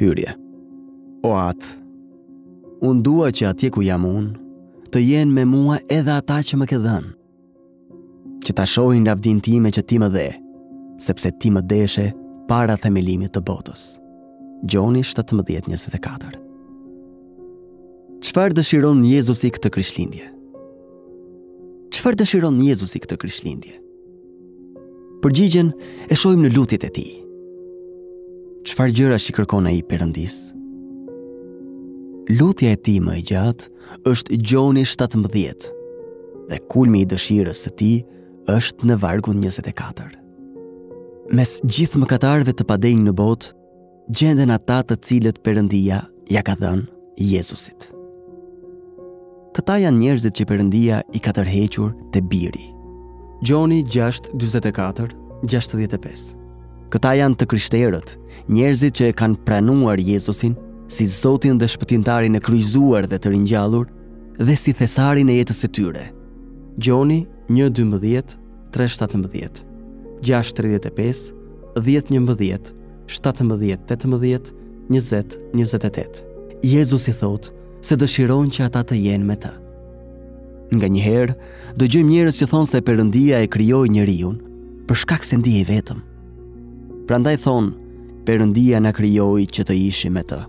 Hyrje O atë, unë dua që atje ku jam unë, të jenë me mua edhe ata që më ke dhënë. Që ta shohin lavdinë time që ti më dhe, sepse ti më deshe para themelimit të botës. Gjoni 17.24 Çfarë dëshiron Jezusi këtë Krishtlindje? Çfarë dëshiron Jezusi këtë Krishtlindje? Përgjigjen e shohim në lutjet e tij. Çfarë gjërash i kërkon ai Perëndisë? Lutja e tij më e gjatë është Gjoni 17 dhe kulmi i dëshirës së tij është në vargun 24. Mes gjithë mëkatarëve të padenjë në botë, gjenden ata të cilët Perëndia ia ka dhënë Jezusit. Këta janë njerëzit që Perëndia i ka tërhequr te biri. Gjoni 6:44, 65. Këta janë të krishterët, njerëzit që e kanë pranuar Jezusin si Zotin dhe Shpëtimtarin e kryqëzuar dhe të ringjallur dhe si thesarin e jetës së tyre. Gjoni 1:12, 3:17, 6:35, 10:11, 17, 18, 20, 28. Jezusi thotë se dëshiron që ata të jenë me të. Nganjëherë, dëgjojmë njerëz që thonë se Perëndia e krijoi njeriun, për shkak se ndihej vetëm. Prandaj thonë, Perëndia na krijoi që të ishim me të.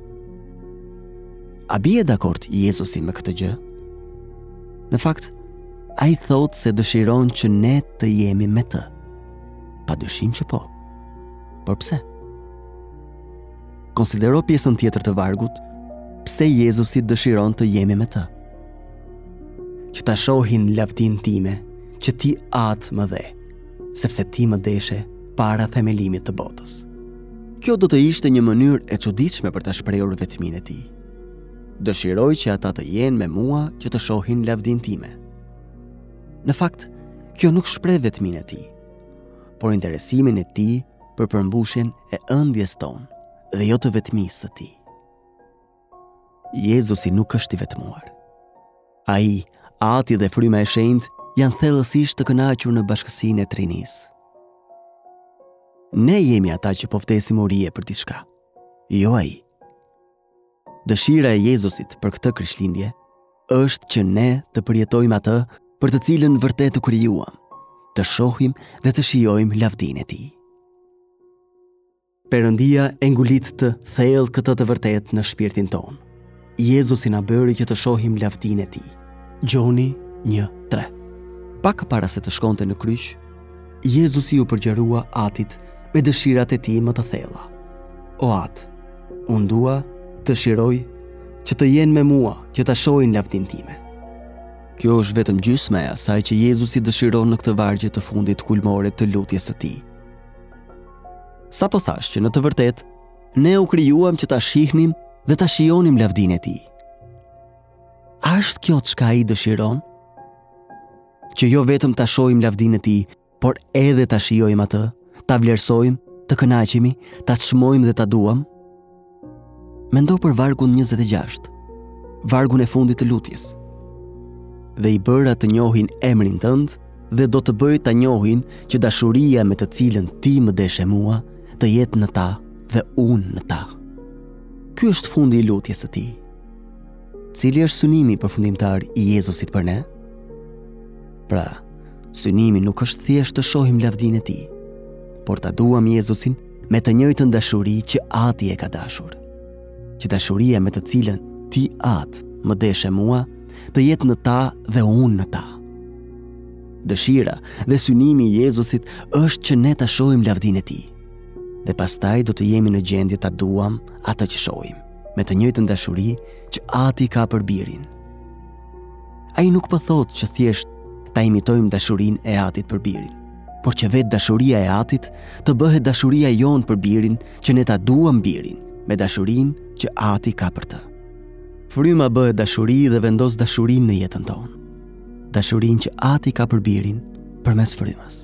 A bie dakord Jezusi me këtë gjë? Në fakt, ai thotë se dëshiron që ne të jemi me të. Pa dyshim që po. Por pse? Konsidero pjesën tjetër të vargut, pse Jezusi dëshiron të jemi me të. Që ta shohin lavdinë time, që ti atë më dhe, sepse ti më deshe para themelimit të botës. Kjo do të ishte një mënyrë e çuditshme për ta shprehur vetminë e tij. Dëshiroj që ata të jenë me mua që të shohin lavdinë time. Në fakt, kjo nuk shpreh vetminë e tij, por interesimin e tij për përmbushjen e ëndjes tonë dhe jo të vetmisë së tij. Jezusi nuk është i vetmuar. Ai, Ati dhe Fryma e Shenjtë janë thellësisht të kënaqur në bashkësinë e Trinisë. Ne jemi ata që po vdesim urie për diçka, jo ai. Dëshira e Jezusit për këtë Krishtlindje është që ne të përjetojmë atë për të cilën vërtet u krijuam, të shohim dhe të shijojmë lavdinë e tij. Perëndia e ngulittë thellë këtë të vërtetë në shpirtin tonë. Jezusi na bëri që të shohim lavdinë e tij. Gjoni 1:3. Pak para se të shkonte në kryq, Jezusi u përgjerua Atit me dëshirat e tij më të thella. O Atë, Unë dua, dëshiroj që të jenë me mua, që ta shohin lavdinë time. Kjo është vetëm gjysma e asaj që Jezusi dëshiron në këto vargje të fundit kulmore të lutjes së tij. Sapo thashë që në të vërtetë, ne u krijuam që ta shihnim dhe ta shijonim lavdinë e tij. A është kjo çka ai dëshiron? Që jo vetëm ta shohim lavdinë e tij, por edhe ta shijojmë atë, ta vlerësojmë, të kënaqemi, ta çmojmë dhe ta duam. Mendo për vargun 26, vargun e fundit të lutjes. Dhe i bëra të njohin emrin tënd dhe do të bëj ta njohin që dashuria me të cilën ti më deshe mua të jetë në ta dhe unë në ta. Ky është fundi i lutjes së tij. Cili është synimi përfundimtar i Jezusit për ne? Pra, Synimi nuk është thjesht të shohim lavdinë e tij, por ta duam Jezusin me të njëjtën dashuri që ati e ka dashur. Që dashuria me të cilën ti atë më deshe mua, të jetë në ta dhe unë në ta. Dëshira dhe synimi i Jezusit është që ne ta shohim lavdinë e tij, dhe pastaj do të jemi në gjendje ta duam atë që shohim, me të njëjtën dashuri që ati ka për birin. Ai nuk po thotë që thjesht ta imitojmë dashurinë e atit për birin, por që vetë dashuria e atit të bëhet dashuria jonë për birin që ne ta duam birin me dashurinë që ati ka për të. Fryma bëhet dashuri dhe vendos dashurinë në jetën tonë. Dashurinë që ati ka për birin përmes frymës.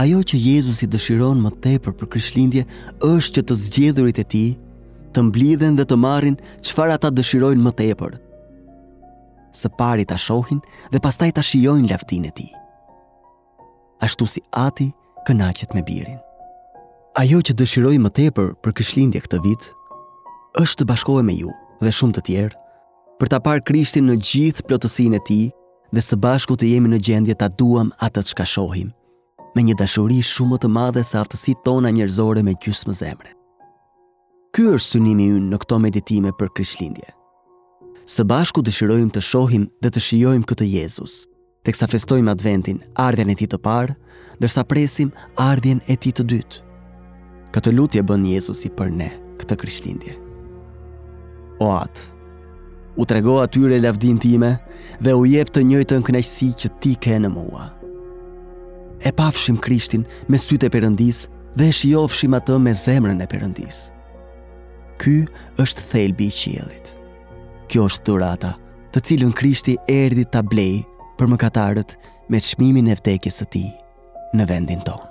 Ajo që Jezusi dëshiron më tepër për Krishtlindje është që të zgjedhurit e tij të mblidhen dhe të marrin çfarë ata dëshirojnë më tepër. Së pari ta shohin dhe pastaj ta shijojnë lavdinë e tij. Ashtu si ati kënaqet me birin. Ajo që dëshiroj më tepër për Krishtlindje këtë vit është të bashkohem me ju dhe shumë të tjerë për ta parë Krishtin në gjithë plotësinë e tij dhe së bashku të jemi në gjendje ta duam atë çka shohim me një dashuri shumë më të madhe se aftësitë tona njerëzore me gjysmë zemre. Ky është synimi ynë në këto meditime për Krishtlindje. Së bashku dëshirojmë të shohim dhe të shijojmë këtë Jezus, teksa festojmë Adventin, ardhjen e tij të parë, ndërsa presim ardhjen e tij të dytë. Këtë lutje bën Jezusi për ne këtë Krishtlindje. O Atë, u trego atyre lavdinë time dhe u jep të njëjtën kënaqësi që ti ke në mua. E pafshim Krishtin me sytë e Perëndisë dhe e shijofshim atë me zemrën e Perëndisë. Ky është thelbi i qiellit. Kjo është dhurata, të cilën Krishti erdhi ta blejë për mëkatarët me çmimin e vdekjes së tij në vendin tonë.